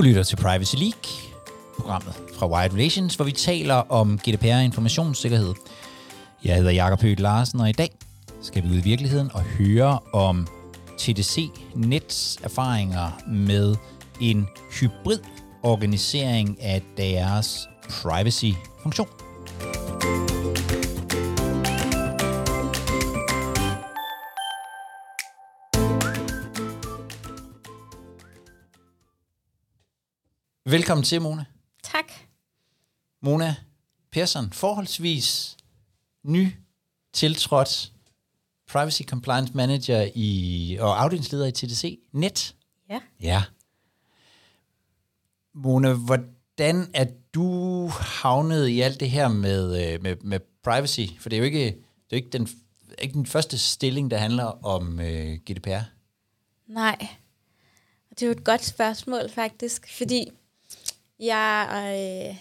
Du lytter til Privacy League, programmet fra Wired Relations, hvor vi taler om GDPR og informationssikkerhed. Jeg hedder Jakob Høgh Larsen, og i dag skal vi ud i virkeligheden og høre om TDC Nets erfaringer med en hybrid organisering af deres privacy-funktion. Velkommen til, Mona. Tak. Mona Persson, forholdsvis ny tiltrådt Privacy Compliance Manager i, og afdelingsleder i TDC Net. Ja. Ja. Mona, hvordan er du havnet i alt det her med, øh, med, med privacy? For det er jo ikke, det er ikke, den, ikke den første stilling, der handler om øh, GDPR. Nej. Det er jo et godt spørgsmål, faktisk, fordi jeg, øh,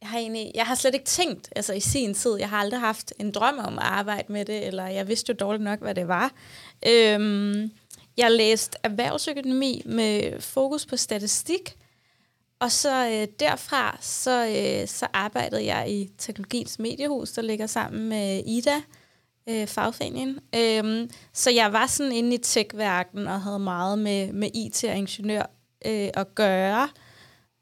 jeg, har egentlig, jeg har slet ikke tænkt, altså i sin tid, jeg har aldrig haft en drøm om at arbejde med det, eller jeg vidste jo dårligt nok, hvad det var. Øhm, jeg læste erhvervsøkonomi med fokus på statistik, og så øh, derfra, så, øh, så arbejdede jeg i Teknologiens Mediehus, der ligger sammen med Ida, øh, fagforeningen. Øhm, så jeg var sådan inde i tech og havde meget med, med IT og ingeniør øh, at gøre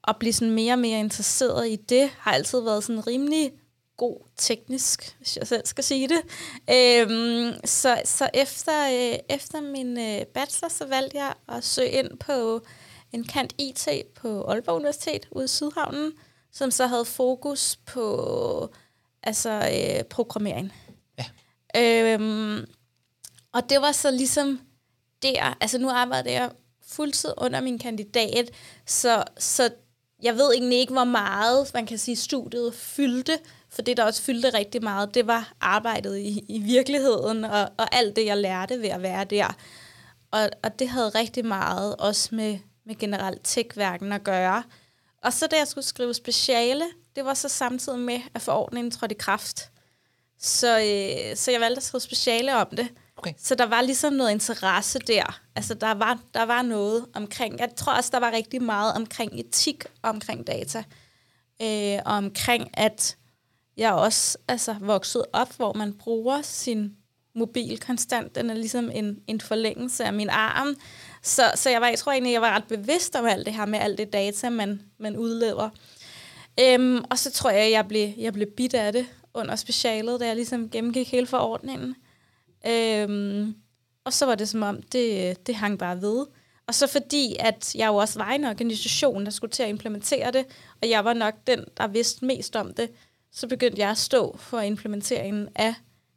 at blive sådan mere og mere interesseret i det, har altid været sådan rimelig god teknisk, hvis jeg selv skal sige det. Øhm, så så efter, øh, efter min øh, bachelor, så valgte jeg at søge ind på en kant IT på Aalborg Universitet ude i Sydhavnen, som så havde fokus på altså øh, programmering. Ja. Øhm, og det var så ligesom der, altså nu arbejder jeg fuldtid under min kandidat, så, så jeg ved egentlig ikke, hvor meget, man kan sige, studiet fyldte, for det, der også fyldte rigtig meget, det var arbejdet i, i virkeligheden, og, og alt det, jeg lærte ved at være der. Og, og det havde rigtig meget også med, med generelt tech at gøre. Og så da jeg skulle skrive speciale, det var så samtidig med, at forordningen trådte i kraft. Så, øh, så jeg valgte at skrive speciale om det. Okay. Så der var ligesom noget interesse der. Altså der var, der var noget omkring, jeg tror også, der var rigtig meget omkring etik omkring data. Øh, og omkring, at jeg også altså, vokset op, hvor man bruger sin mobil konstant. Den er ligesom en, en forlængelse af min arm. Så, så jeg, var, jeg tror egentlig, jeg var ret bevidst om alt det her med alt det data, man, man udlever. Øhm, og så tror jeg, jeg blev, jeg blev bit af det under specialet, da jeg ligesom gennemgik hele forordningen. Øhm, og så var det som om, det, det hang bare ved. Og så fordi, at jeg jo også var en organisation, der skulle til at implementere det, og jeg var nok den, der vidste mest om det, så begyndte jeg at stå for implementeringen af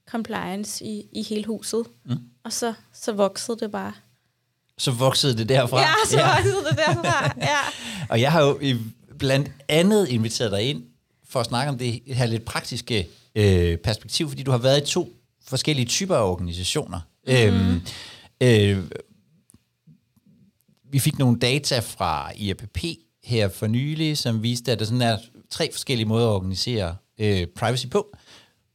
compliance i, i hele huset. Mm. Og så, så voksede det bare. Så voksede det derfra? Ja, så ja. voksede det derfra, ja. og jeg har jo blandt andet inviteret dig ind for at snakke om det her lidt praktiske øh, perspektiv, fordi du har været i to forskellige typer af organisationer. Mm-hmm. Øhm, øh, vi fik nogle data fra IAPP her for nylig, som viste, at der sådan er tre forskellige måder at organisere øh, privacy på.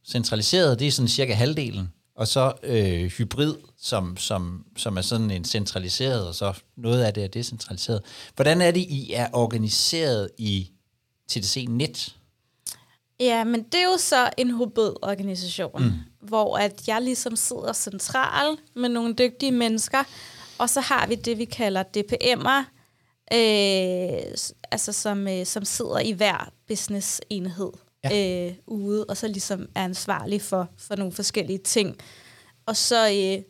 Centraliseret, det er sådan cirka halvdelen, og så øh, hybrid, som, som, som er sådan en centraliseret, og så noget af det er decentraliseret. Hvordan er det, I er organiseret i TDC Net? Ja, men det er jo så en hybrid-organisation, mm. hvor at jeg ligesom sidder central med nogle dygtige mennesker, og så har vi det, vi kalder DPM'er, øh, altså som, øh, som sidder i hver business-enhed ja. øh, ude, og så ligesom er ansvarlig for, for nogle forskellige ting. Og så, øh,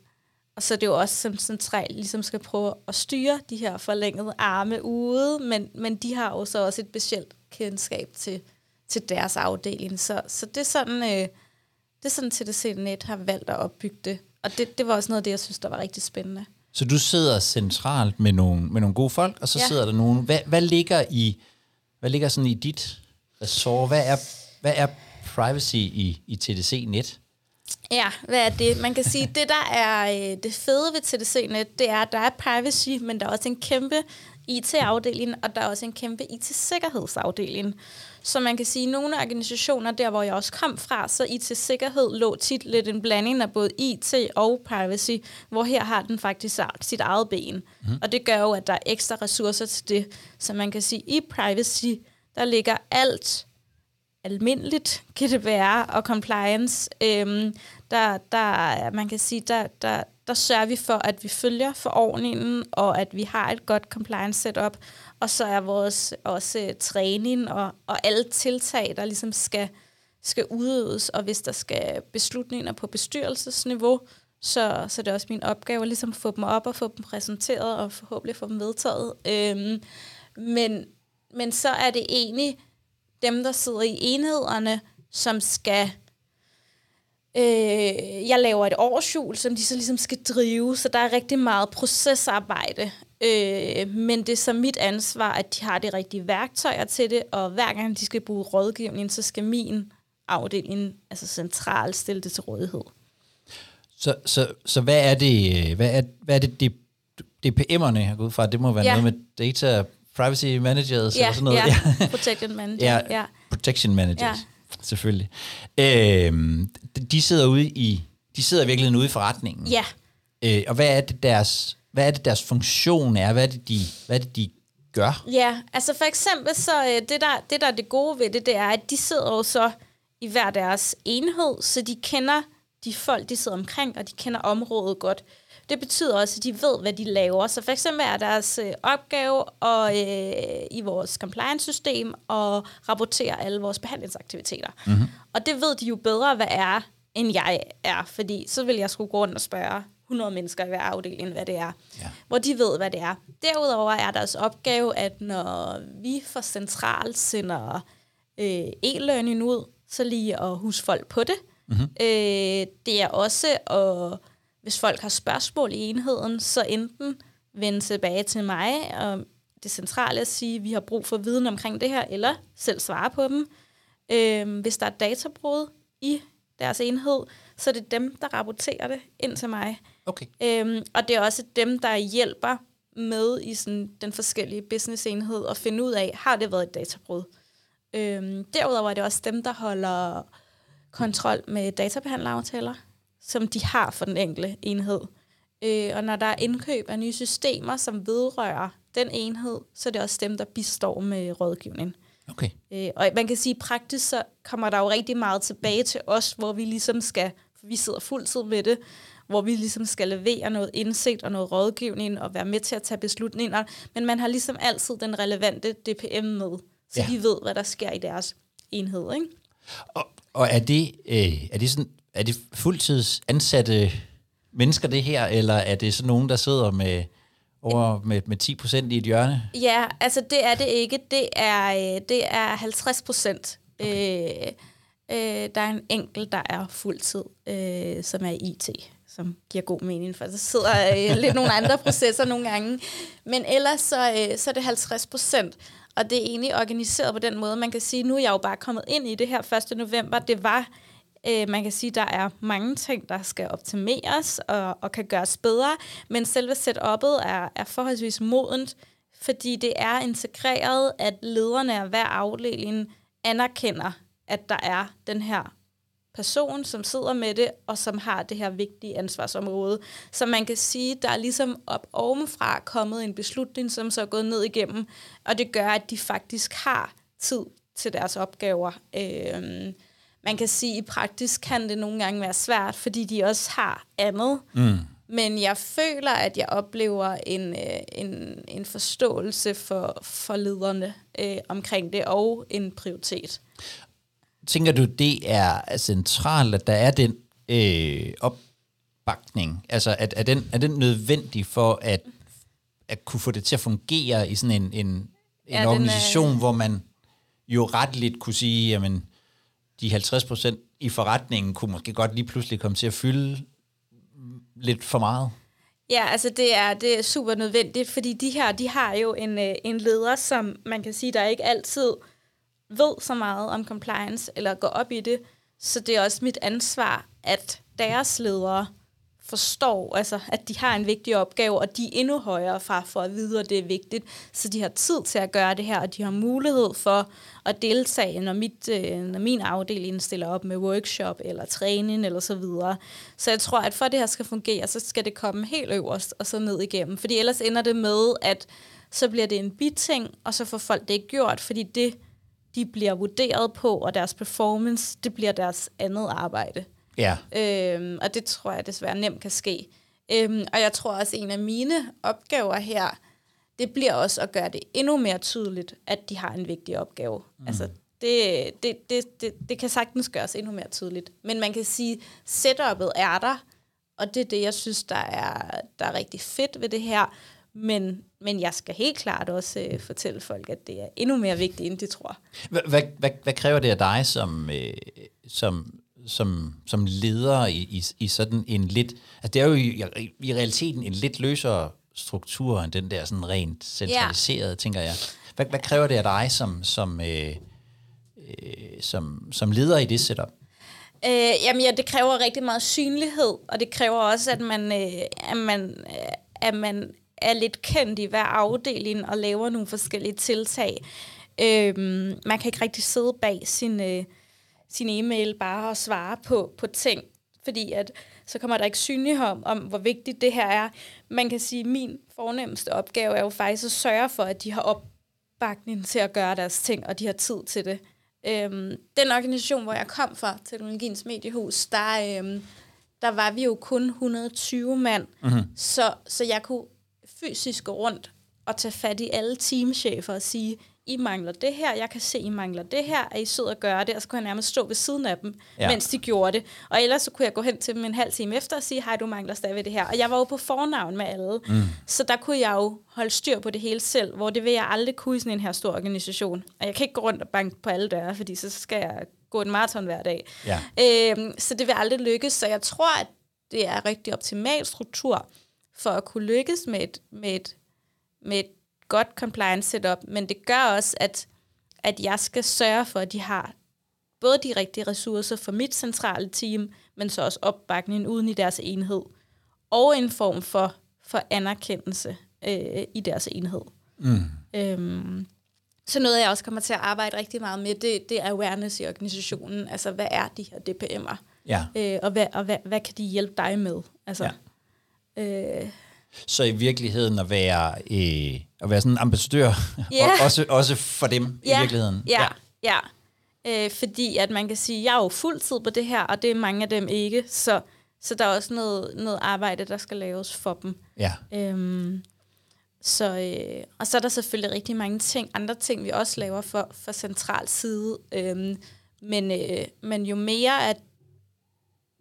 og så er det jo også som central, ligesom skal prøve at styre de her forlængede arme ude, men, men de har jo så også et specielt kendskab til til deres afdeling. Så, så det er sådan, øh, det er sådan TDC Net har valgt at opbygge det. Og det, det var også noget af det, jeg synes, der var rigtig spændende. Så du sidder centralt med nogle, med nogle gode folk, og så ja. sidder der nogen. Hvad, hvad ligger i hvad ligger sådan i dit ressort? Hvad er, hvad er privacy i, i TDC Net? Ja, hvad er det? Man kan sige, det der er øh, det fede ved TDC Net, det er, at der er privacy, men der er også en kæmpe IT-afdeling, og der er også en kæmpe IT-sikkerhedsafdeling. Så man kan sige, at nogle organisationer, der hvor jeg også kom fra, så IT-sikkerhed lå tit lidt en blanding af både IT og privacy, hvor her har den faktisk sit eget ben. Mm. Og det gør jo, at der er ekstra ressourcer til det. Så man kan sige, at i privacy, der ligger alt almindeligt GDPR og compliance. Øhm, der, der, man kan sige, der, der, der sørger vi for, at vi følger forordningen, og at vi har et godt compliance setup. Og så er vores også øh, træning og, og alle tiltag, der ligesom skal, skal udøves, og hvis der skal beslutninger på bestyrelsesniveau, så, så det er også min opgave at ligesom få dem op og få dem præsenteret, og forhåbentlig få dem vedtaget. Øhm, men, men så er det egentlig dem, der sidder i enhederne, som skal Øh, jeg laver et årsjul, som de så ligesom skal drive, så der er rigtig meget procesarbejde. Øh, men det er så mit ansvar, at de har de rigtige værktøjer til det, og hver gang de skal bruge rådgivning, så skal min afdeling, altså centralt, stille det til rådighed. Så, så, så hvad er det, hvad er, hvad er det, de, DPM'erne har gået fra? Det må være ja. noget med data privacy managers ja, eller sådan noget. Ja, protection manager. ja, ja, protection managers. Ja selvfølgelig. Øh, de sidder ude i, de sidder virkelig ude i forretningen. Ja. Øh, og hvad er det deres, hvad er det deres funktion er? Hvad er det de, hvad er det, de gør? Ja, altså for eksempel så øh, det der, det der er det gode ved det, det er, at de sidder jo så i hver deres enhed, så de kender de folk, de sidder omkring, og de kender området godt. Det betyder også, at de ved, hvad de laver. Så for eksempel er deres øh, opgave og, øh, i vores compliance-system at rapportere alle vores behandlingsaktiviteter. Mm-hmm. Og det ved de jo bedre, hvad er, end jeg er. Fordi så vil jeg skulle gå rundt og spørge 100 mennesker i hver afdeling, hvad det er. Ja. Hvor de ved, hvad det er. Derudover er deres opgave, at når vi for centralt sender øh, e-learning ud, så lige at huske folk på det. Mm-hmm. Øh, det er også at hvis folk har spørgsmål i enheden, så enten vende tilbage til mig, og det centrale at sige, at vi har brug for viden omkring det her, eller selv svare på dem. Øhm, hvis der er databrud i deres enhed, så er det dem, der rapporterer det ind til mig. Okay. Øhm, og det er også dem, der hjælper med i sådan den forskellige business-enhed at finde ud af, har det været et databrud. Øhm, derudover er det også dem, der holder kontrol med databehandleraftaler som de har for den enkelte enhed. Øh, og når der er indkøb af nye systemer, som vedrører den enhed, så er det også dem, der bistår med rådgivning. Okay. Øh, og man kan sige, at praktisk så kommer der jo rigtig meget tilbage til os, hvor vi ligesom skal, for vi sidder fuldtid med det, hvor vi ligesom skal levere noget indsigt og noget rådgivning og være med til at tage beslutninger. Men man har ligesom altid den relevante DPM med, så ja. de ved, hvad der sker i deres enhed. Ikke? Og, og er, det, øh, er det sådan er det fuldtids ansatte mennesker det her, eller er det sådan nogen, der sidder med over med, med 10 procent i et hjørne? Ja, altså det er det ikke. Det er, øh, det er 50 procent. Okay. Øh, øh, der er en enkelt, der er fuldtid, øh, som er IT, som giver god mening, for der sidder øh, lidt nogle andre processer nogle gange. Men ellers så, øh, så er det 50 procent. Og det er egentlig organiseret på den måde, man kan sige, nu er jeg jo bare kommet ind i det her 1. november. Det var Øh, man kan sige, at der er mange ting, der skal optimeres og, og kan gøres bedre, men selve setup'et er, er forholdsvis modent, fordi det er integreret, at lederne af hver afdeling anerkender, at der er den her person, som sidder med det, og som har det her vigtige ansvarsområde. Så man kan sige, der er ligesom op ovenfra kommet en beslutning, som så er gået ned igennem, og det gør, at de faktisk har tid til deres opgaver. Øh, man kan sige, at i praktisk kan det nogle gange være svært, fordi de også har andet. Mm. Men jeg føler, at jeg oplever en, øh, en, en forståelse for, for lederne øh, omkring det, og en prioritet. Tænker du, det er centralt, at der er den øh, opbakning? Altså, at, er, den, er den nødvendig for at, at kunne få det til at fungere i sådan en, en, en ja, organisation, er, hvor man jo ret lidt kunne sige, jamen, de 50 procent i forretningen kunne måske godt lige pludselig komme til at fylde lidt for meget? Ja, altså det er, det er super nødvendigt, fordi de her, de har jo en, øh, en leder, som man kan sige, der ikke altid ved så meget om compliance, eller går op i det. Så det er også mit ansvar, at deres ledere forstår, altså, at de har en vigtig opgave, og de er endnu højere fra for at vide, at det er vigtigt. Så de har tid til at gøre det her, og de har mulighed for at deltage, når, mit, øh, når min afdeling stiller op med workshop eller træning eller så videre. Så jeg tror, at for det her skal fungere, så skal det komme helt øverst og så ned igennem. Fordi ellers ender det med, at så bliver det en biting, og så får folk det ikke gjort, fordi det, de bliver vurderet på, og deres performance, det bliver deres andet arbejde. Ja. Øhm, og det tror jeg desværre nemt kan ske. Øhm, og jeg tror også, at en af mine opgaver her, det bliver også at gøre det endnu mere tydeligt, at de har en vigtig opgave. Mm. Altså, det, det, det, det, det kan sagtens gøres endnu mere tydeligt. Men man kan sige, setup'et er der, og det er det, jeg synes, der er, der er rigtig fedt ved det her. Men, men jeg skal helt klart også øh, fortælle folk, at det er endnu mere vigtigt, end de tror. Hvad, hvad, hvad, kræver det af dig som, øh, som, som, som leder i, i, i sådan en lidt... Altså det er jo i, i realiteten en lidt løsere struktur end den der sådan rent centraliserede, ja. tænker jeg. Hvad, hvad kræver det af dig som, som, øh, øh, som, som leder i det setup? Øh, jamen ja, det kræver rigtig meget synlighed, og det kræver også, at man, øh, at man, øh, at man er lidt kendt i hver afdeling og laver nogle forskellige tiltag. Øh, man kan ikke rigtig sidde bag sin, øh, sin e-mail bare og svare på, på ting, fordi at så kommer der ikke synlighed om, om, hvor vigtigt det her er. Man kan sige, at min fornemmeste opgave er jo faktisk at sørge for, at de har opbakning til at gøre deres ting, og de har tid til det. Øhm, den organisation, hvor jeg kom fra, Teknologiens Mediehus, der, øhm, der var vi jo kun 120 mand, mm-hmm. så, så jeg kunne fysisk gå rundt og tage fat i alle teamchefer og sige, I mangler det her, jeg kan se, I mangler det her, er I sød at gøre det? Og så kunne jeg nærmest stå ved siden af dem, ja. mens de gjorde det. Og ellers så kunne jeg gå hen til dem en halv time efter og sige, hej, du mangler stadig det her. Og jeg var jo på fornavn med alle, mm. så der kunne jeg jo holde styr på det hele selv, hvor det vil jeg aldrig kunne i sådan en her stor organisation. Og jeg kan ikke gå rundt og banke på alle døre, fordi så skal jeg gå en maraton hver dag. Ja. Øhm, så det vil aldrig lykkes, så jeg tror, at det er rigtig optimal struktur for at kunne lykkes med et, med et, med et godt compliance setup, men det gør også, at, at jeg skal sørge for, at de har både de rigtige ressourcer for mit centrale team, men så også opbakning uden i deres enhed, og en form for, for anerkendelse øh, i deres enhed. Mm. Øhm, så noget, jeg også kommer til at arbejde rigtig meget med, det, det er awareness i organisationen. Altså, hvad er de her DPM'er? Ja. Øh, og hvad, og hvad, hvad kan de hjælpe dig med? Altså, ja. Øh, så i virkeligheden at være, øh, at være sådan en ambassadør, yeah. og også, også for dem yeah. i virkeligheden. Ja, ja. ja. Øh, fordi at man kan sige, jeg er jo fuldtid på det her, og det er mange af dem ikke, så, så der er også noget, noget arbejde, der skal laves for dem. Ja. Øhm, så, øh, og så er der selvfølgelig rigtig mange ting, andre ting, vi også laver for, for central side. Øhm, men, øh, men jo mere, at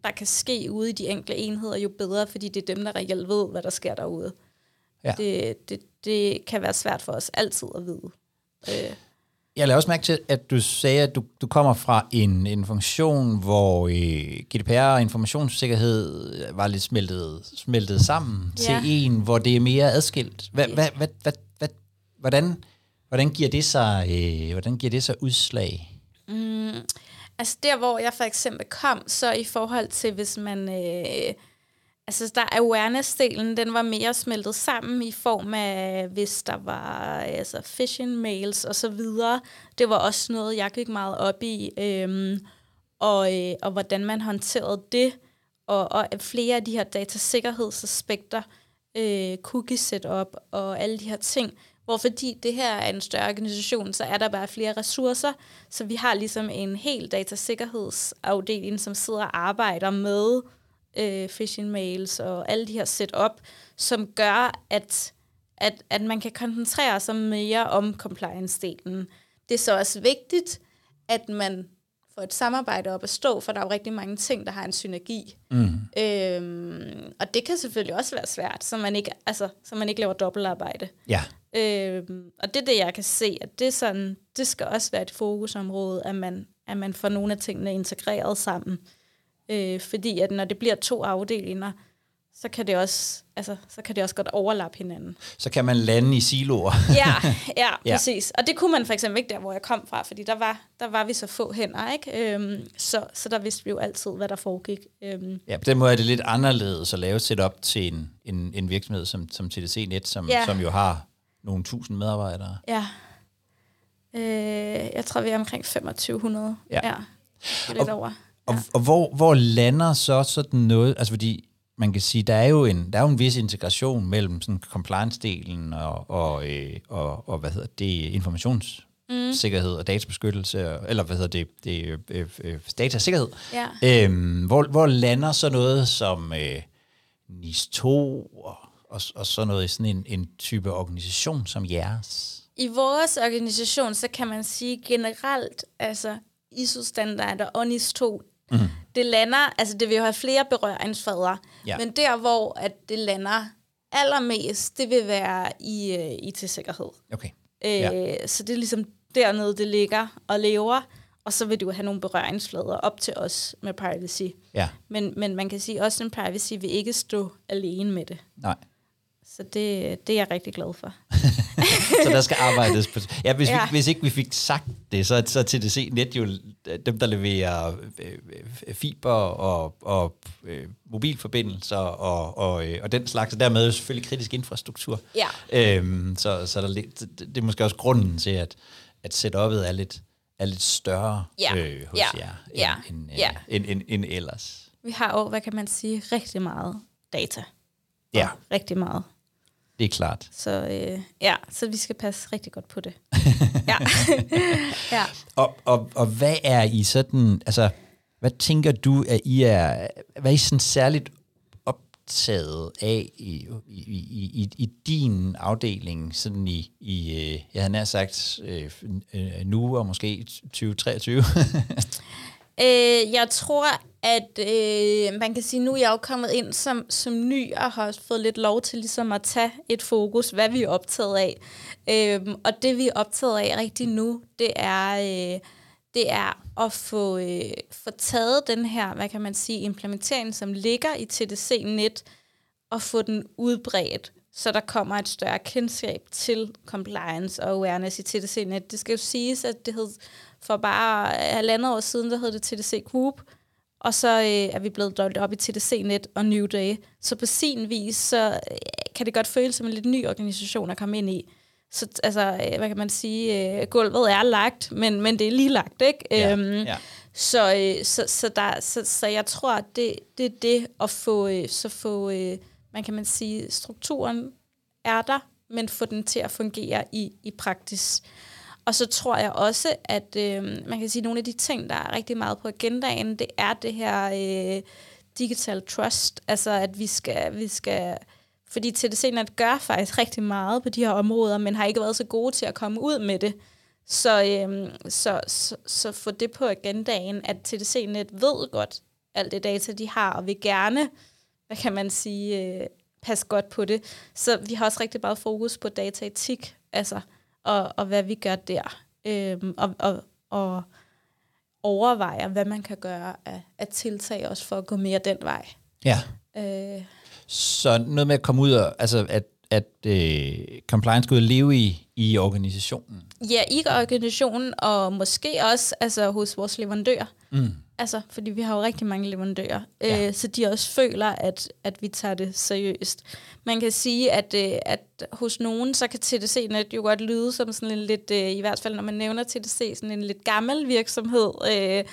der kan ske ude i de enkelte enheder, jo bedre, fordi det er dem, der reelt ved, hvad der sker derude. Ja. Det, det, det kan være svært for os altid at vide. Øh. Jeg lader også mærke til, at du sagde, at du, du kommer fra en, en funktion, hvor øh, GDPR og informationssikkerhed var lidt smeltet, smeltet sammen ja. til en, hvor det er mere adskilt. Hva, ja. hva, hva, hva, hva, hvordan, hvordan, giver det sig, øh, hvordan giver det sig udslag? Mm, Altså der, hvor jeg for eksempel kom, så i forhold til, hvis man... Øh, altså der awareness-delen, den var mere smeltet sammen i form af, hvis der var altså phishing mails og så videre. Det var også noget, jeg gik meget op i. Øh, og, øh, og hvordan man håndterede det. Og, og flere af de her datasikkerhedsaspekter, øh, cookie setup og alle de her ting, hvor fordi det her er en større organisation, så er der bare flere ressourcer, så vi har ligesom en hel datasikkerhedsafdeling, som sidder og arbejder med øh, phishing mails og alle de her setup, som gør, at, at, at man kan koncentrere sig mere om compliance-delen. Det er så også vigtigt, at man får et samarbejde op at stå, for der er jo rigtig mange ting, der har en synergi. Mm. Øhm, og det kan selvfølgelig også være svært, så man ikke, altså, så man ikke laver dobbeltarbejde. Ja. Øh, og det er det, jeg kan se, at det, er sådan, det skal også være et fokusområde, at man, at man får nogle af tingene integreret sammen. Øh, fordi at når det bliver to afdelinger, så kan det også, altså, så kan det også godt overlappe hinanden. Så kan man lande i siloer. ja, ja, Ja. præcis. Og det kunne man for eksempel ikke der, hvor jeg kom fra, fordi der var, der var vi så få hænder, ikke? Øhm, så, så der vidste vi jo altid, hvad der foregik. Øhm, Ja, på den måde er det lidt anderledes at lave et setup til en, en, en virksomhed som, som TDC Net, som, Ja. som jo har nogle tusind medarbejdere. ja. Øh, jeg tror, vi er omkring 2500. Ja. ja. Lidt over. Og, og hvor, hvor lander så sådan noget, altså fordi man kan sige, der er jo en, der er jo en vis integration mellem sådan compliance-delen og, og, øh, og, og hvad hedder det, informationssikkerhed og databeskyttelse, og- eller hvad hedder det, det øh, øh, datasikkerhed. Ja. Øhm, hvor, hvor lander så noget som øh, NIS 2 og, og, og så noget i sådan en, en type organisation som jeres? I vores organisation, så kan man sige generelt, altså ISO-standarder og NIS 2, mm. Det lander, altså det vil jo have flere berøringsflader, Ja. men der, hvor at det lander allermest, det vil være i uh, IT-sikkerhed. Okay. Øh, Ja. Så det er ligesom dernede, det ligger og lever, og så vil du have nogle berøringsflader op til os med privacy. Ja, Men, men man kan sige, også en privacy vil ikke stå alene med det. nej. Så det, det er jeg rigtig glad for. så der skal arbejdes på... Ja, hvis, ja. Vi, hvis ikke vi fik sagt det, så, så TDC Net jo dem, der leverer øh, øh, fiber og, og øh, mobilforbindelser og, og, øh, og den slags, og dermed selvfølgelig kritisk infrastruktur. Ja. Øhm, så så der, er det, det er måske også grunden til, at, at setup'et er lidt, er lidt større Ja. øh, hos Ja. jer, end, Ja. end, øh, Ja. end, end, end ellers. Vi har jo, hvad kan man sige, rigtig meget data. Ja, Rigtig meget. Det er klart. Så øh, ja, så vi skal passe rigtig godt på det. ja. ja. Og, og, og hvad er I sådan, altså, hvad tænker du, at I er, hvad er I sådan særligt optaget af i, i, i, i, i din afdeling, sådan i, i øh, jeg havde nær sagt, øh, øh, nu og måske 2023? Øh, jeg tror, at øh, man kan sige, nu er jeg jo kommet ind som, som ny og har også fået lidt lov til ligesom at tage et fokus, hvad vi er optaget af. Øh, og det vi er optaget af rigtig nu, det er, øh, det er at få, øh, få taget den her, hvad kan man sige, implementering, som ligger i TDC-net, og få den udbredt, så der kommer et større kendskab til compliance og awareness i TDC-net. Det skal jo siges, at det hed for bare halvandet år siden, der hed det TDC Group, og så øh, er vi blevet delt op i TDC-net og New Day. Så på sin vis, så øh, kan det godt føles som en lidt ny organisation at komme ind i. Så altså, øh, hvad kan man sige, øh, gulvet er lagt, men, men det er lige lagt, ikke? Ja, Øhm, ja. Så, øh, så, så, der, så, så jeg tror, at det, det er det at få, øh, så få øh, man kan man sige, strukturen er der, men få den til at fungere i, i praksis. Og så tror jeg også, at øh, man kan sige, at nogle af de ting, der er rigtig meget på agendaen, det er det her øh, digital trust. Altså, at vi skal, vi skal fordi TDC-net gør faktisk rigtig meget på de her områder, men har ikke været så gode til at komme ud med det. Så, øhm, så, så, så få det på agendaen, at TDC-net ved godt alt det data, de har, og vil gerne, hvad kan man sige, øh, passe godt på det. Så vi har også rigtig meget fokus på dataetik, altså, og, og hvad vi gør der. Øhm, og, og, og overvejer, hvad man kan gøre af, af tiltag også for at gå mere den vej. Ja. Øh, Så noget med at komme ud og, altså at, at øh, compliance skal ud og leve i, i organisationen. Ja, i organisationen, og måske også altså, hos vores leverandører. Mm. Altså, fordi vi har jo rigtig mange leverandører, Ja. øh, så de også føler, at, at vi tager det seriøst. Man kan sige, at, øh, at hos nogen, så kan TDC-net jo godt lyde som sådan en lidt, øh, i hvert fald når man nævner TDC, sådan en lidt gammel virksomhed. Øh,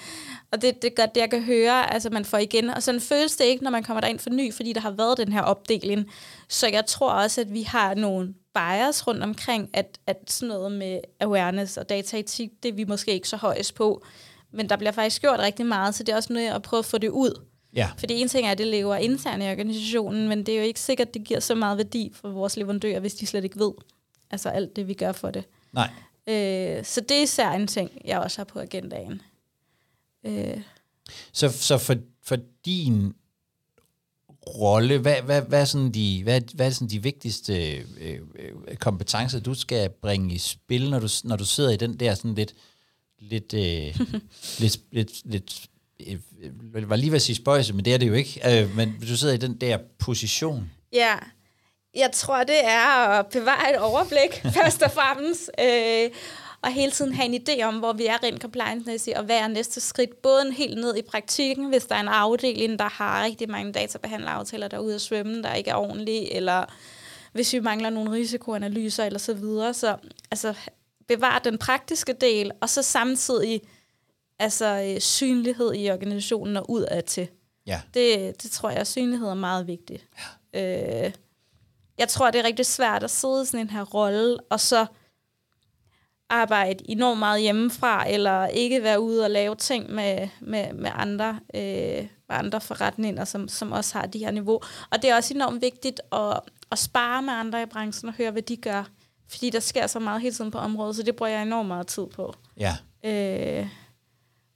og det, det er godt, det jeg kan høre, altså man får igen. Og sådan føles det ikke, når man kommer derind for ny, fordi der har været den her opdeling. Så jeg tror også, at vi har nogle bias rundt omkring, at, at sådan noget med awareness og dataetik, det er vi måske ikke så højst på. Men der bliver faktisk gjort rigtig meget, så det er også noget at prøve at få det ud. Ja. Fordi en ting er, at det lever internt i organisationen, men det er jo ikke sikkert, at det giver så meget værdi for vores leverandører, hvis de slet ikke ved altså alt det, vi gør for det. Nej. Øh, så det er især en ting, jeg også har på agendaen. Øh, Så, så for, for din rolle, hvad, hvad, hvad, er sådan de, hvad, hvad er sådan de vigtigste øh, øh, kompetencer, du skal bringe i spil, når du, når du sidder i den der sådan lidt, lidt, øh, lidt, lidt, lidt jeg var lige ved at sige spøjse, men det er det jo ikke. Øh, men du sidder i den der position. Ja, jeg tror, det er at bevare et overblik, først og fremmest. Øh, og hele tiden have en idé om, hvor vi er rent compliance og hvad er næste skridt, både helt ned i praktikken, hvis der er en afdeling, der har rigtig mange databehandleraftaler, der er ude at svømme, der ikke er ordentlige, eller hvis vi mangler nogle risikoanalyser eller så videre. Så altså, bevare den praktiske del, og så samtidig altså, øh, synlighed i organisationen og udad til. Ja. Det, det tror jeg, synlighed er meget vigtigt. Ja. Øh, jeg tror, det er rigtig svært at sidde i sådan en her rolle, og så arbejde enormt meget hjemmefra, eller ikke være ude og lave ting med, med, med andre, øh, med andre forretninger, som, som også har de her niveau. Og det er også enormt vigtigt at, at spare med andre i branchen og høre, hvad de gør. Fordi der sker så meget hele tiden på området, så det bruger jeg enormt meget tid på. Ja. Øh,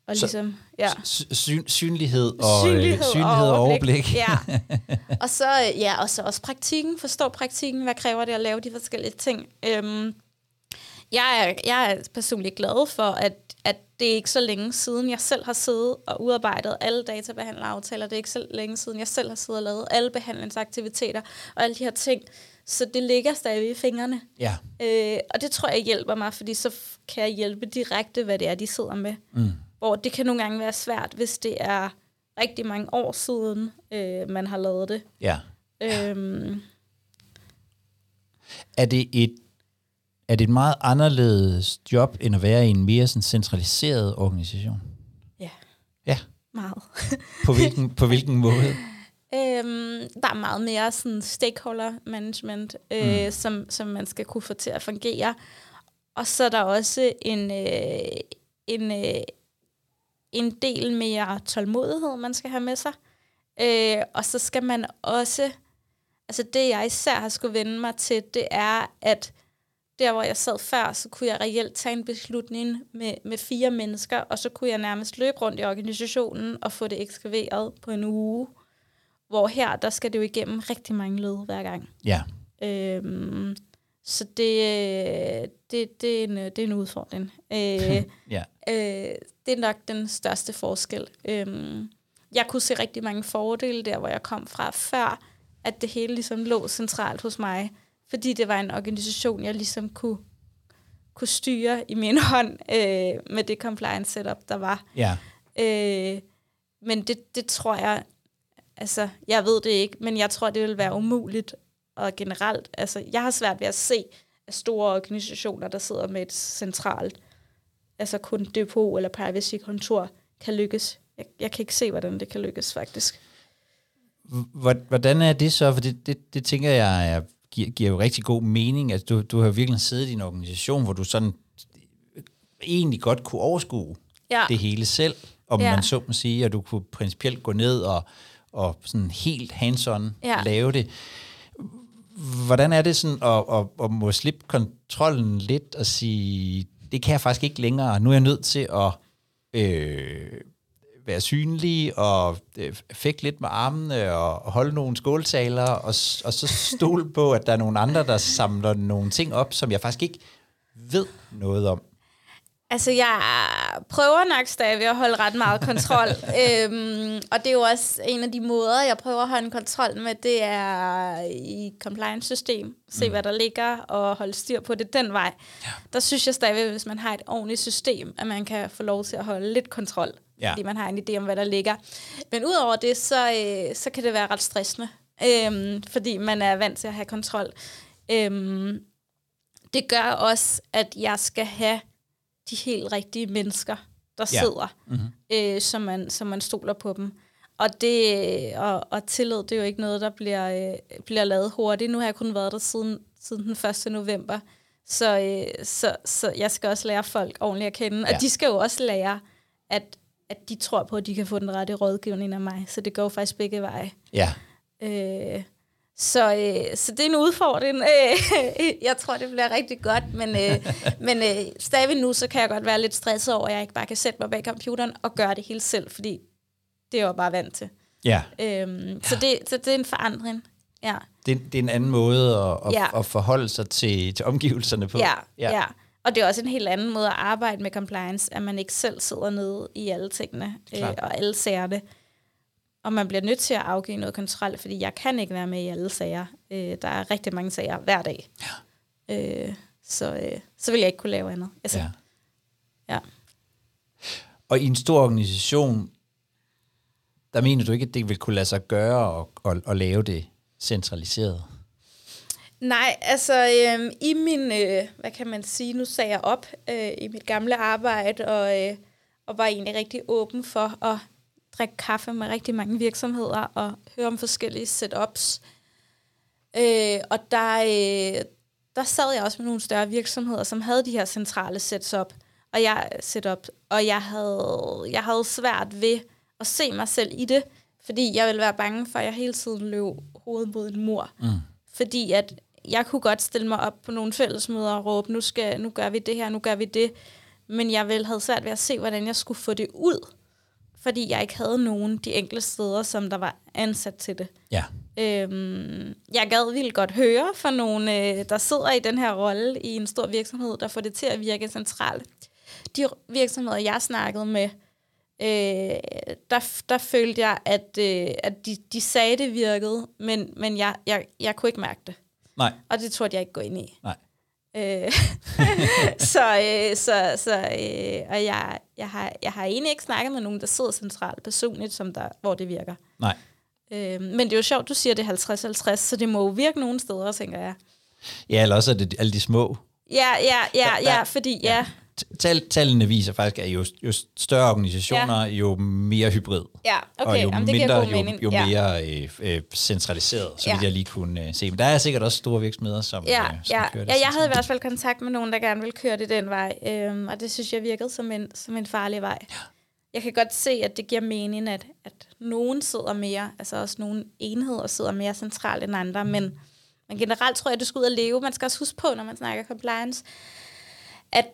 og ligesom, ja. Syn, synlighed og øh, synlighed, synlighed og overblik. overblik. ja. Og så, ja, og så også praktikken. Forstå praktikken. Hvad kræver det at lave de forskellige ting? Øhm, jeg, er, jeg er personligt glad for, at, at det er ikke så længe siden, jeg selv har siddet og udarbejdet alle databehandleraftaler. Det er ikke så længe siden, jeg selv har siddet og lavet alle behandlingsaktiviteter og alle de her ting. Så det ligger stadig i fingrene. Ja. Øh, og det tror jeg hjælper mig, fordi så kan jeg hjælpe direkte, hvad det er, de sidder med. Mm. Hvor det kan nogle gange være svært, hvis det er rigtig mange år siden, øh, man har lavet det. Ja. Øhm. Er det et er det et meget anderledes job, end at være i en mere sådan centraliseret organisation? Ja. Ja. Meget. på, hvilken, på hvilken måde? Øhm, der er meget mere sådan stakeholder management, øh, mm. som, som man skal kunne få til at fungere. Og så er der også en, øh, en, øh, en del mere tålmodighed, man skal have med sig. Øh, og så skal man også, altså det jeg især har skulle vende mig til, det er, at der hvor jeg sad før, så kunne jeg reelt tage en beslutning med, med fire mennesker, og så kunne jeg nærmest løbe rundt i organisationen og få det ekskaveret på en uge. Hvor her, der skal det jo igennem rigtig mange led hver gang. Ja. Øhm, så det, det, det, er en, det er en udfordring. Øh, ja. øh, det er nok den største forskel. Øhm, jeg kunne se rigtig mange fordele der, hvor jeg kom fra før, at det hele ligesom lå centralt hos mig, fordi det var en organisation, jeg ligesom kunne, kunne styre i min hånd øh, med det compliance setup, der var. Ja. Øh, men det, det tror jeg, altså, jeg ved det ikke, men jeg tror, det vil være umuligt og generelt. Altså, jeg har svært ved at se at store organisationer, der sidder med et centralt, altså kun depot eller privacy-kontor, kan lykkes. Jeg, jeg kan ikke se, hvordan det kan lykkes, faktisk. Hvordan er det så? For det, det, det tænker jeg er, giver, giver jo rigtig god mening. Altså, du, du har virkelig siddet i en organisation, hvor du sådan egentlig godt kunne overskue ja. det hele selv, om ja. man så må sige, og du kunne principielt gå ned og, og sådan helt hands-on ja. lave det. Hvordan er det sådan at, at, at må slippe kontrollen lidt og sige, det kan jeg faktisk ikke længere, nu er jeg nødt til at øh, være synlig og øh, fække lidt med armene og holde nogle skåltaler og, og så stole på, at der er nogle andre, der samler nogle ting op, som jeg faktisk ikke ved noget om. Altså, jeg prøver nok stadig at holde ret meget kontrol. øhm, og det er jo også en af de måder, jeg prøver at holde en kontrol med, det er i compliance-system. Se, mm. hvad der ligger, og holde styr på det den vej. Ja. Der synes jeg stadig, hvis man har et ordentligt system, at man kan få lov til at holde lidt kontrol. Ja. Fordi man har en idé om, hvad der ligger. Men udover det, så, øh, så kan det være ret stressende. Øhm, fordi man er vant til at have kontrol. Øhm, det gør også, at jeg skal have de helt rigtige mennesker, der ja. sidder, mm-hmm. øh, så, man, så man stoler på dem. Og, det, og, og tillid, det er jo ikke noget, der bliver, øh, bliver lavet hurtigt. Nu har jeg kun været der siden, siden den 1. november, så, øh, så, så jeg skal også lære folk ordentligt at kende. Ja. Og de skal jo også lære, at, at de tror på, at de kan få den rette rådgivning af mig. Så det går faktisk begge veje. Ja. Øh, så, øh, så det er en udfordring. Øh, jeg tror, det bliver rigtig godt, men, øh, men øh, stadig nu, så kan jeg godt være lidt stresset over, at jeg ikke bare kan sætte mig bag computeren og gøre det hele selv, fordi det er jeg jo bare vant til. Ja. Øhm. Så, det, så det er en forandring. Ja. Det, det er en anden måde at, at, ja. at forholde sig til, til omgivelserne på. Ja, ja. ja. Og det er også en helt anden måde at arbejde med compliance, at man ikke selv sidder nede i alle tingene øh, Klart. og alle sagerne. Og man bliver nødt til at afgive noget kontrol, fordi jeg kan ikke være med i alle sager. Øh, der er rigtig mange sager hver dag. Ja. Øh, så, øh, så vil jeg ikke kunne lave andet. Altså, Ja. ja. Og i en stor organisation, der mener du ikke, at det vil kunne lade sig gøre at, at, at lave det centraliseret? Nej, altså øh, i min, øh, hvad kan man sige, nu sagde jeg op øh, i mit gamle arbejde, og, øh, og var egentlig rigtig åben for at drikke kaffe med rigtig mange virksomheder og høre om forskellige setups. Øh, og der, øh, der sad jeg også med nogle større virksomheder, som havde de her centrale setup, og jeg, setup, og jeg havde, jeg havde svært ved at se mig selv i det, fordi jeg ville være bange for, at jeg hele tiden løb hovedet mod en mur. Mm. Fordi at jeg kunne godt stille mig op på nogle fællesmøder og råbe, nu, skal, nu gør vi det her, nu gør vi det. Men jeg ville have svært ved at se, hvordan jeg skulle få det ud. Fordi jeg ikke havde nogen de enkelte steder, som der var ansat til det. Ja. Øhm, jeg gad vildt godt høre fra nogen, øh, der sidder i den her rolle i en stor virksomhed, der får det til at virke centralt. De virksomheder, jeg snakkede med, øh, der, der følte jeg, at, øh, at de, de sagde, det virkede, men, men jeg, jeg, jeg kunne ikke mærke det. Nej, Og det turde jeg ikke gå ind i. nej. Øh, så, øh, så, så øh, og jeg, jeg, har, jeg har egentlig ikke snakket med nogen, der sidder centralt personligt, som der, hvor det virker. Nej. Øh, men det er jo sjovt, du siger det er 50-50, så det må jo virke nogle steder, tænker jeg. Ja, eller også er det alle de små. Ja, ja, ja, Der- der- ja, fordi ja, Tal, tallene viser faktisk, at jo, jo større organisationer, ja. jo mere hybrid. ja, og okay, jo jamen, det mindre, jo, jo ja. mere øh, øh, centraliseret, så Ja. jeg lige kunne øh, se. Men der er sikkert også store virksomheder, som, Ja, øh, som ja. kører det ja, jeg havde i hvert fald kontakt med nogen, der gerne ville køre det den vej, øhm, og det synes jeg virkede som en, som en farlig vej. Ja. Jeg kan godt se, at det giver mening, at, at nogen sidder mere, altså også nogle enheder sidder mere centralt end andre, men, men generelt tror jeg, at du skal ud og leve. Man skal også huske på, når man snakker compliance, at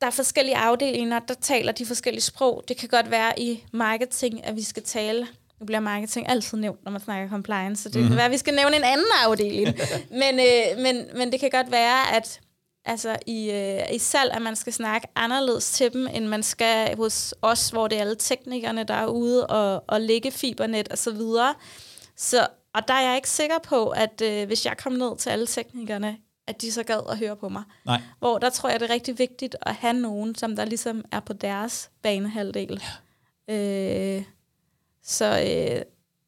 der er forskellige afdelinger, der taler de forskellige sprog. Det kan godt være i marketing, at vi skal tale nu bliver marketing altid nævnt, når man snakker compliance, så det mm-hmm. kan være, at vi skal nævne en anden afdeling. men, øh, men, men det kan godt være, at altså, i, øh, i salg, at man skal snakke anderledes til dem, end man skal hos os, hvor det er alle teknikerne, der er ude og, og lægge fibernet og så videre. Så, og der er jeg ikke sikker på, at øh, hvis jeg kom ned til alle teknikerne, at de så gad at høre på mig. Nej, Hvor der tror jeg, det er rigtig vigtigt at have nogen, som der ligesom er på deres banehalvdel. Ja. Øh, så øh,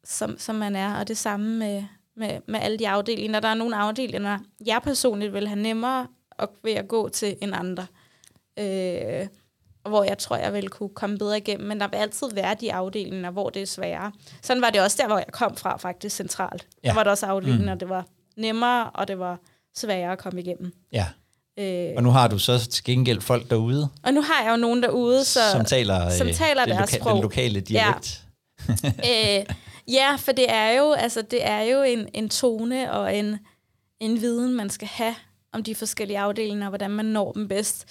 som, som man er, og det samme med, med, med alle de afdelinger. Der er nogle afdelinger, jeg personligt vil have nemmere at, ved at gå til end andre. Øh, og hvor jeg tror, jeg vil kunne komme bedre igennem. Men der vil altid være de afdelinger, hvor det er sværere. Sådan var det også der, hvor jeg kom fra, faktisk centralt. Ja. Der var der også afdelinger, mm. det var nemmere, og det var sværere at komme igennem. ja. Øh, Og nu har du så til gengæld folk derude, og nu har jeg jo nogen derude, så, som taler, som øh, taler den, deres loka- sprog. den lokale dialekt. øh, ja, for det er jo, altså, det er jo en, en tone og en, en viden, man skal have om de forskellige afdelinger, og hvordan man når dem bedst.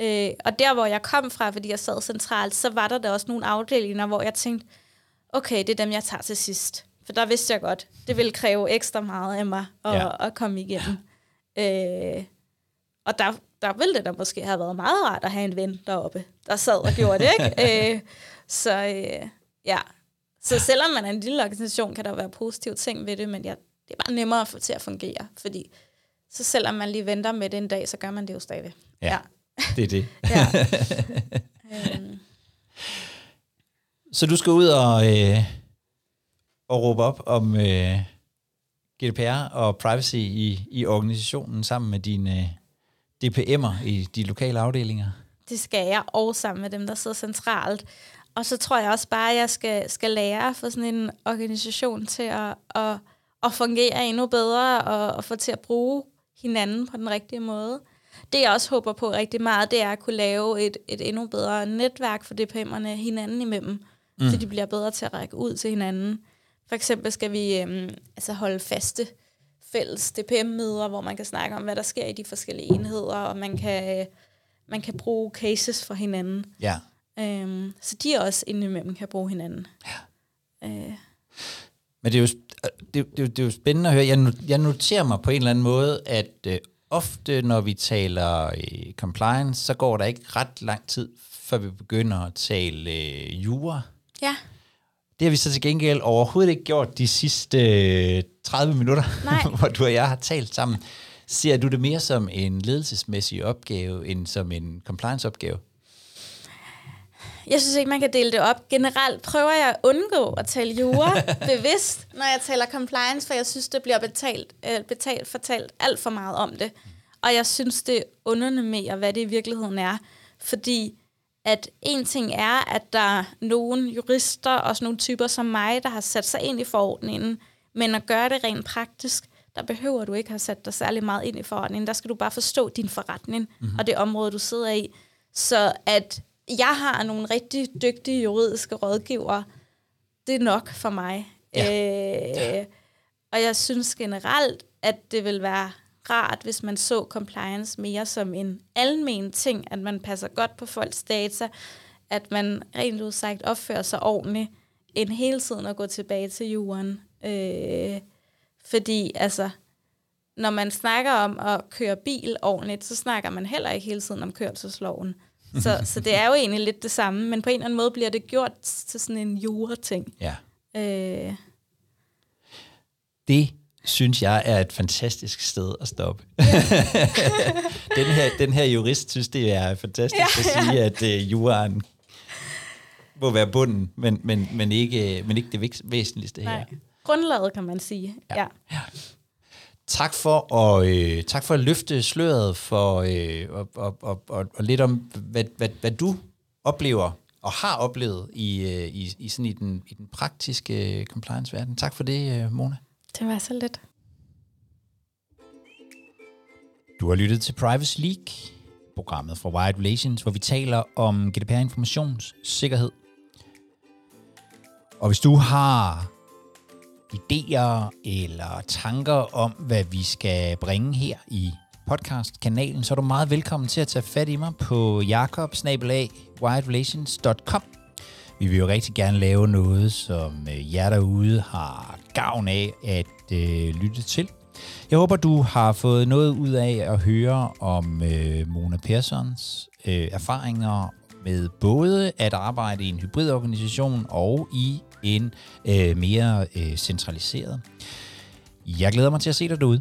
Øh, og der, hvor jeg kom fra, fordi jeg sad centralt, så var der da også nogle afdelinger, hvor jeg tænkte, okay, det er dem, jeg tager til sidst. For der vidste jeg godt, det ville kræve ekstra meget af mig at, Ja. ja. at komme igennem. Øh, og der, der ville det da måske have været meget rart at have en ven deroppe, der sad og gjorde det, ikke? øh, så øh, ja, så selvom man er en lille organisation, kan der være positive ting ved det, men ja, det er bare nemmere at få til at fungere, fordi så selvom man lige venter med det en dag, så gør man det jo stadig. Ja. Det er det. ja. øhm, Så du skal ud og, øh, og råbe op om øh, GDPR og privacy i, i organisationen sammen med dine øh, DPM'er i de lokale afdelinger. det skal jeg, og sammen med dem, der sidder centralt. Og så tror jeg også bare, at jeg skal, skal lære for sådan en organisation til at, at, at fungere endnu bedre og, og få til at bruge hinanden på den rigtige måde. Det jeg også håber på rigtig meget, det er at kunne lave et, et endnu bedre netværk for DPM'erne hinanden imellem, mm. så de bliver bedre til at række ud til hinanden. For eksempel skal vi øhm, altså holde faste fælles DPM-møder, hvor man kan snakke om, hvad der sker i de forskellige enheder, og man kan, øh, man kan bruge cases for hinanden. Ja. Øhm, så de også indimellem kan bruge hinanden. Ja. Øh, Men det er jo, sp- det, det, det er jo spændende at høre. Jeg, jeg noterer mig på en eller anden måde, at øh, ofte, når vi taler øh, compliance, så går der ikke ret lang tid, før vi begynder at tale øh, jura. Ja. Det har vi så til gengæld overhovedet ikke gjort de sidste øh, 30 minutter, Nej. hvor du og jeg har talt sammen. Ser du det mere som en ledelsesmæssig opgave, end som en compliance-opgave? Jeg synes ikke, man kan dele det op. Generelt prøver jeg at undgå at tale jura bevidst, når jeg taler compliance, for jeg synes, det bliver betalt, øh, betalt fortalt alt for meget om det. Og jeg synes, det underminerer, hvad det i virkeligheden er. Fordi at en ting er, at der er nogle jurister og sådan nogle typer som mig, der har sat sig ind i forordningen, men at gøre det rent praktisk, der behøver du ikke have sat dig særlig meget ind i forordningen. Der skal du bare forstå din forretning mm-hmm. og det område, du sidder i. Så at jeg har nogle rigtig dygtige juridiske rådgivere, det er nok for mig. Ja. Øh, og jeg synes generelt, at det vil være rart, hvis man så compliance mere som en almen ting, at man passer godt på folks data, at man rent udsagt opfører sig ordentligt, end hele tiden at gå tilbage til jorden. Øh, fordi altså, når man snakker om at køre bil ordentligt, så snakker man heller ikke hele tiden om kørselsloven. Så, så det er jo egentlig lidt det samme, men på en eller anden måde bliver det gjort til sådan en jura-ting. Ja. Øh, Det synes jeg er et fantastisk sted at stoppe. den, her, den her jurist synes, det er fantastisk ja, at sige, at uh, juraen må være bunden, men, men, men, ikke, men ikke det væs- væsentligste nej. her. Grundlaget, kan man sige. Ja. ja. Tak for at, øh, tak for at løfte sløret for øh, og, og, og, og, og lidt om, hvad, hvad, hvad du oplever og har oplevet i, øh, i, i, sådan i, den, i den praktiske compliance-verden. Tak for det, øh, Mona. Det var så lidt. Du har lyttet til Privacy League, programmet fra Wired Relations, hvor vi taler om GDPR-informationssikkerhed. Og hvis du har idéer eller tanker om, hvad vi skal bringe her i podcastkanalen, så er du meget velkommen til at tage fat i mig på jakobsnabelag.wiredrelations.com. Vi vil jo rigtig gerne lave noget, som øh, jer derude har gavn af at øh, lytte til. Jeg håber, du har fået noget ud af at høre om øh, Mona Persons øh, erfaringer med både at arbejde i en hybridorganisation og i en øh, mere øh, centraliseret. Jeg glæder mig til at se dig derude.